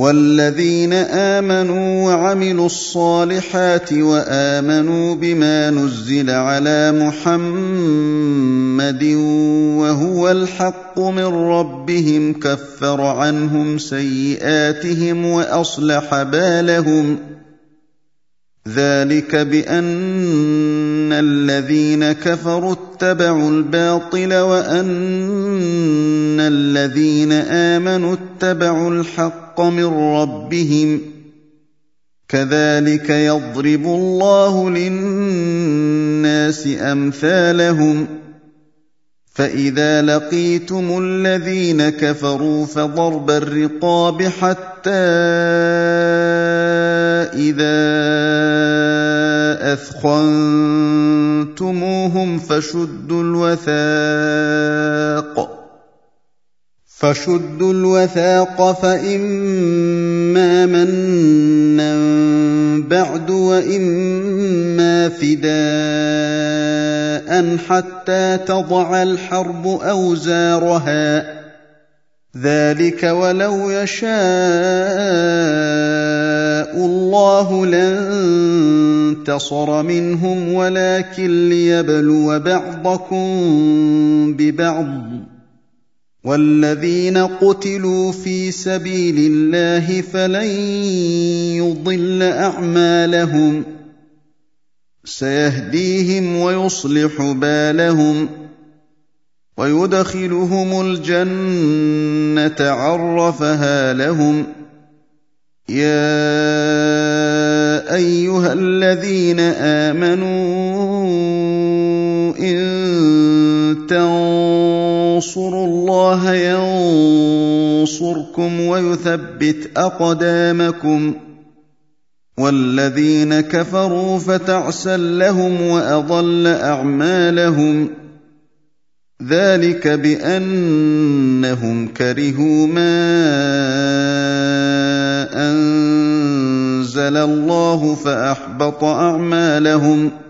والذين امنوا وعملوا الصالحات وامنوا بما نزل على محمد وهو الحق من ربهم كفر عنهم سيئاتهم واصلح بالهم ذلك بان الذين كفروا اتبعوا الباطل وان الذين امنوا اتبعوا الحق الحق من ربهم كذلك يضرب الله للناس امثالهم فاذا لقيتم الذين كفروا فضرب الرقاب حتى اذا اثخنتموهم فشدوا الوثاق فشدوا الوثاق فإما منا بعد وإما فداء حتى تضع الحرب أوزارها ذلك ولو يشاء الله لانتصر منهم ولكن ليبلو بعضكم ببعض والذين قتلوا في سبيل الله فلن يضل اعمالهم سيهديهم ويصلح بالهم ويدخلهم الجنه عرفها لهم يا ايها الذين امنوا ان تنصروا انصروا الله ينصركم ويثبت اقدامكم والذين كفروا فتعسى لهم واضل اعمالهم ذلك بانهم كرهوا ما انزل الله فاحبط اعمالهم ۖ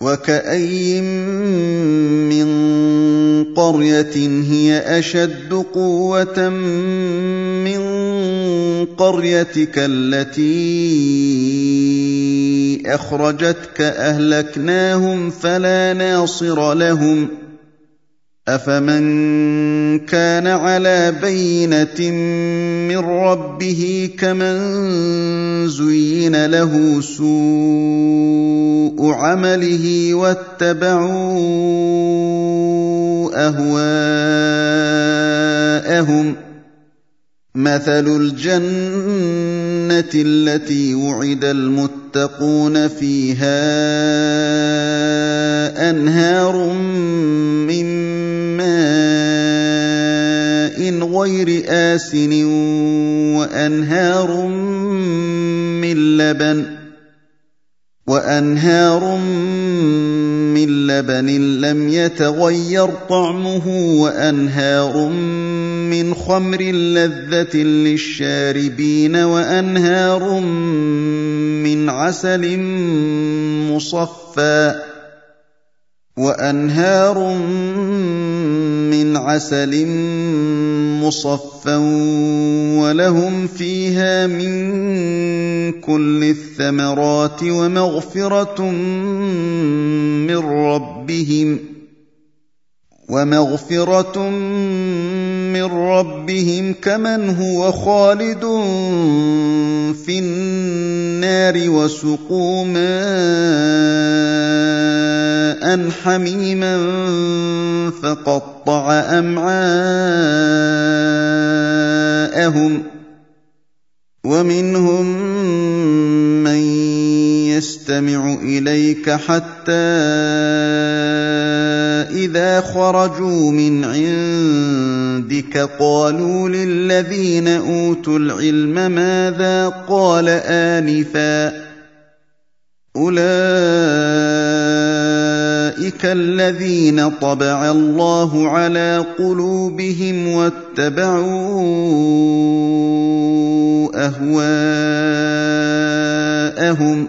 وكاين من قريه هي اشد قوه من قريتك التي اخرجتك اهلكناهم فلا ناصر لهم افمن كان على بينه من ربه كمن زين له سوء عمله واتبعوا اهواءهم مثل الجنه التي وعد المتقون فيها انهار من غير آسن وأنهار من لبن وأنهار من لبن لم يتغير طعمه وأنهار من خمر لذة للشاربين وأنهار من عسل مصفى وأنهار من من عسل مصفا ولهم فيها من كل الثمرات ومغفرة من ربهم ومغفرة من من ربهم كمن هو خالد في النار وسقوا ماء حميما فقطع امعاءهم ومنهم من يستمع اليك حتى إذا خرجوا من عندك قالوا للذين اوتوا العلم ماذا قال انفا اولئك الذين طبع الله على قلوبهم واتبعوا اهواءهم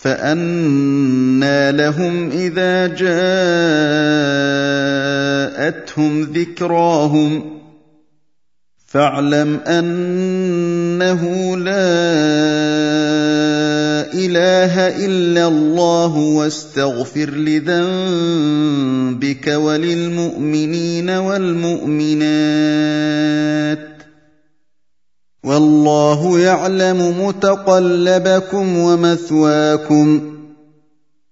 فأنا لهم إذا جاءتهم ذكراهم فاعلم أنه لا إله إلا الله واستغفر لذنبك وللمؤمنين والمؤمنات والله يعلم متقلبكم ومثواكم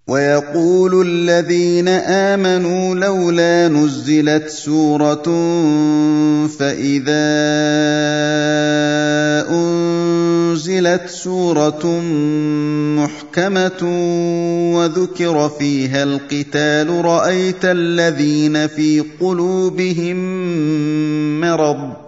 ويقول الذين امنوا لولا نزلت سوره فاذا انزلت سوره محكمه وذكر فيها القتال رايت الذين في قلوبهم مرض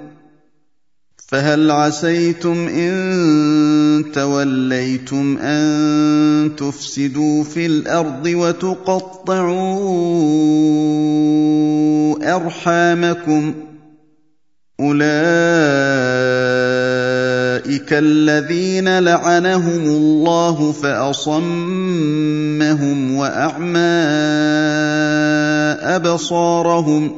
فهل عسيتم ان توليتم ان تفسدوا في الارض وتقطعوا ارحامكم اولئك الذين لعنهم الله فاصمهم واعمى ابصارهم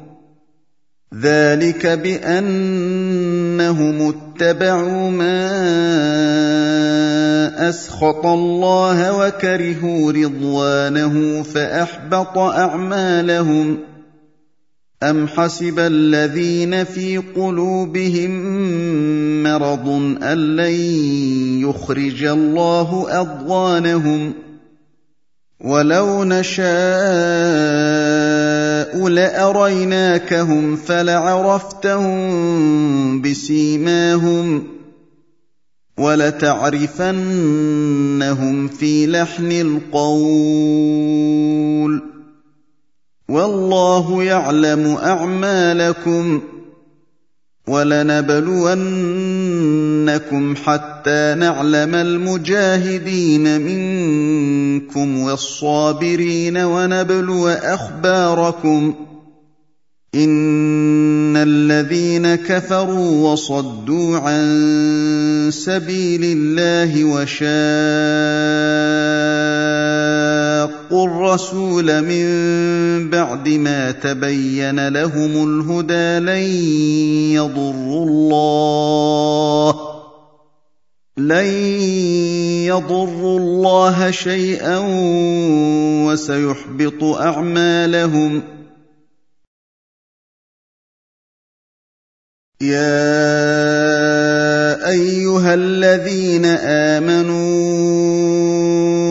ذلك بانهم اتبعوا ما اسخط الله وكرهوا رضوانه فاحبط اعمالهم ام حسب الذين في قلوبهم مرض ان لن يخرج الله اضغانهم ولو نشاء لأريناكهم فلعرفتهم بسيماهم ولتعرفنهم في لحن القول والله يعلم أعمالكم ۖ وَلَنَبْلُوَنَّكُمْ حَتَّىٰ نَعْلَمَ الْمُجَاهِدِينَ مِنكُمْ وَالصَّابِرِينَ وَنَبْلُوَ أَخْبَارَكُمْ إِنَّ الَّذِينَ كَفَرُوا وَصَدُّوا عَن سَبِيلِ اللَّهِ وَشَاقُّوا اتقوا الرسول من بعد ما تبين لهم الهدى لن يضروا الله لن يضروا الله شيئا وسيحبط اعمالهم يا ايها الذين امنوا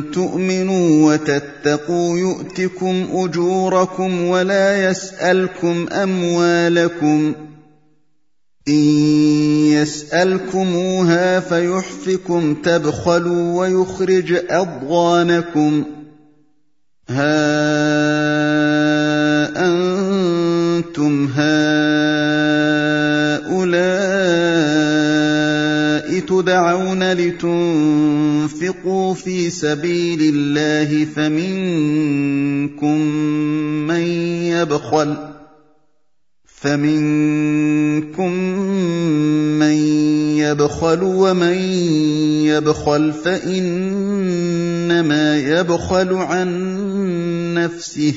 تؤمنوا وتتقوا يؤتكم اجوركم ولا يسالكم اموالكم ان يسالكموها فيحفكم تبخلوا ويخرج اضغانكم ها انتم هؤلاء تدعون لتنفقوا في سبيل الله فمنكم من يبخل فمنكم من يبخل ومن يبخل فإنما يبخل عن نفسه ۖ